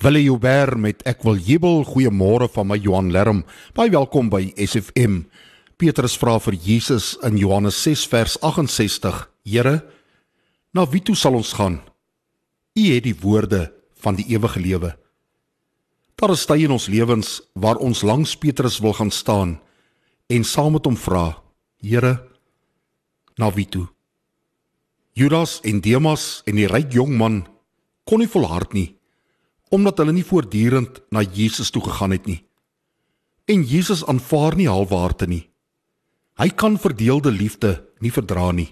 Wille Joubert met ek wil jubel goeiemôre van my Johan Lerm. Baie welkom by SFM. Petrus vra vir Jesus in Johannes 6 vers 68: Here, na wie toe sal ons gaan? U het die woorde van die ewige lewe. Daar is tye in ons lewens waar ons langs Petrus wil gaan staan en saam met hom vra: Here, na wie toe? Judas en Demas en die ryk jong man kon nie volhard nie omdat hulle nie voortdurend na Jesus toe gegaan het nie. En Jesus aanvaar nie halfwaarte nie. Hy kan verdeelde liefde nie verdra nie.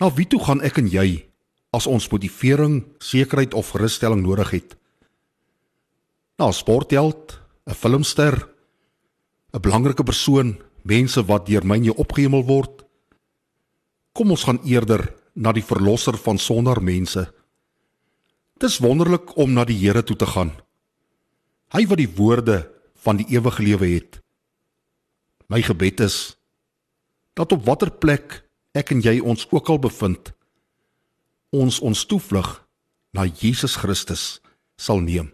Na wie toe gaan ek en jy as ons motivering, sekerheid of gerusstelling nodig het? Na 'n sportheld, 'n filmster, 'n belangrike persoon, mense wat deur my en jou opgehemel word? Kom ons gaan eerder na die verlosser van sondaar mense Dis wonderlik om na die Here toe te gaan. Hy wat die woorde van die ewige lewe het. My gebed is dat op watter plek ek en jy ons ook al bevind, ons ons toevlug na Jesus Christus sal neem.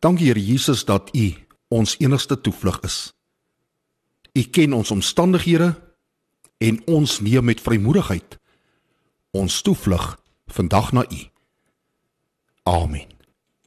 Dankie Here Jesus dat U ons enigste toevlug is. U ken ons omstandighede en ons neem met vrymoedigheid ons toevlug vandag na U. Amen.